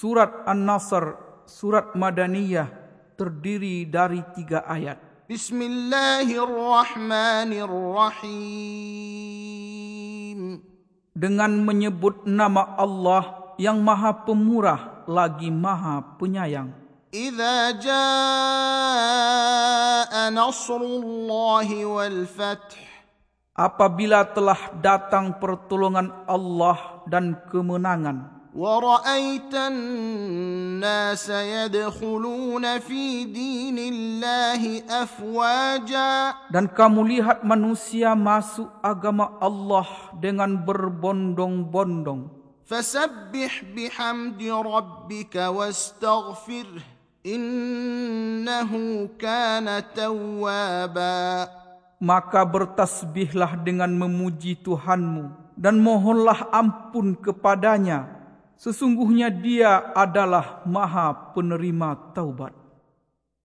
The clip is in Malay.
Surat An-Nasr, surat Madaniyah, terdiri dari tiga ayat. Bismillahirrahmanirrahim. Dengan menyebut nama Allah yang maha pemurah lagi maha penyayang. إذا جاء نصر الله والفتح Apabila telah datang pertolongan Allah dan kemenangan. ورأيت الناس يدخلون في دين الله أفواجا Dan kamu lihat manusia masuk agama Allah dengan berbondong-bondong. فسبح بحمد ربك واستغفره إنه كان توابا Maka bertasbihlah dengan memuji Tuhanmu dan mohonlah ampun kepadanya. Sesungguhnya dia adalah maha penerima taubat.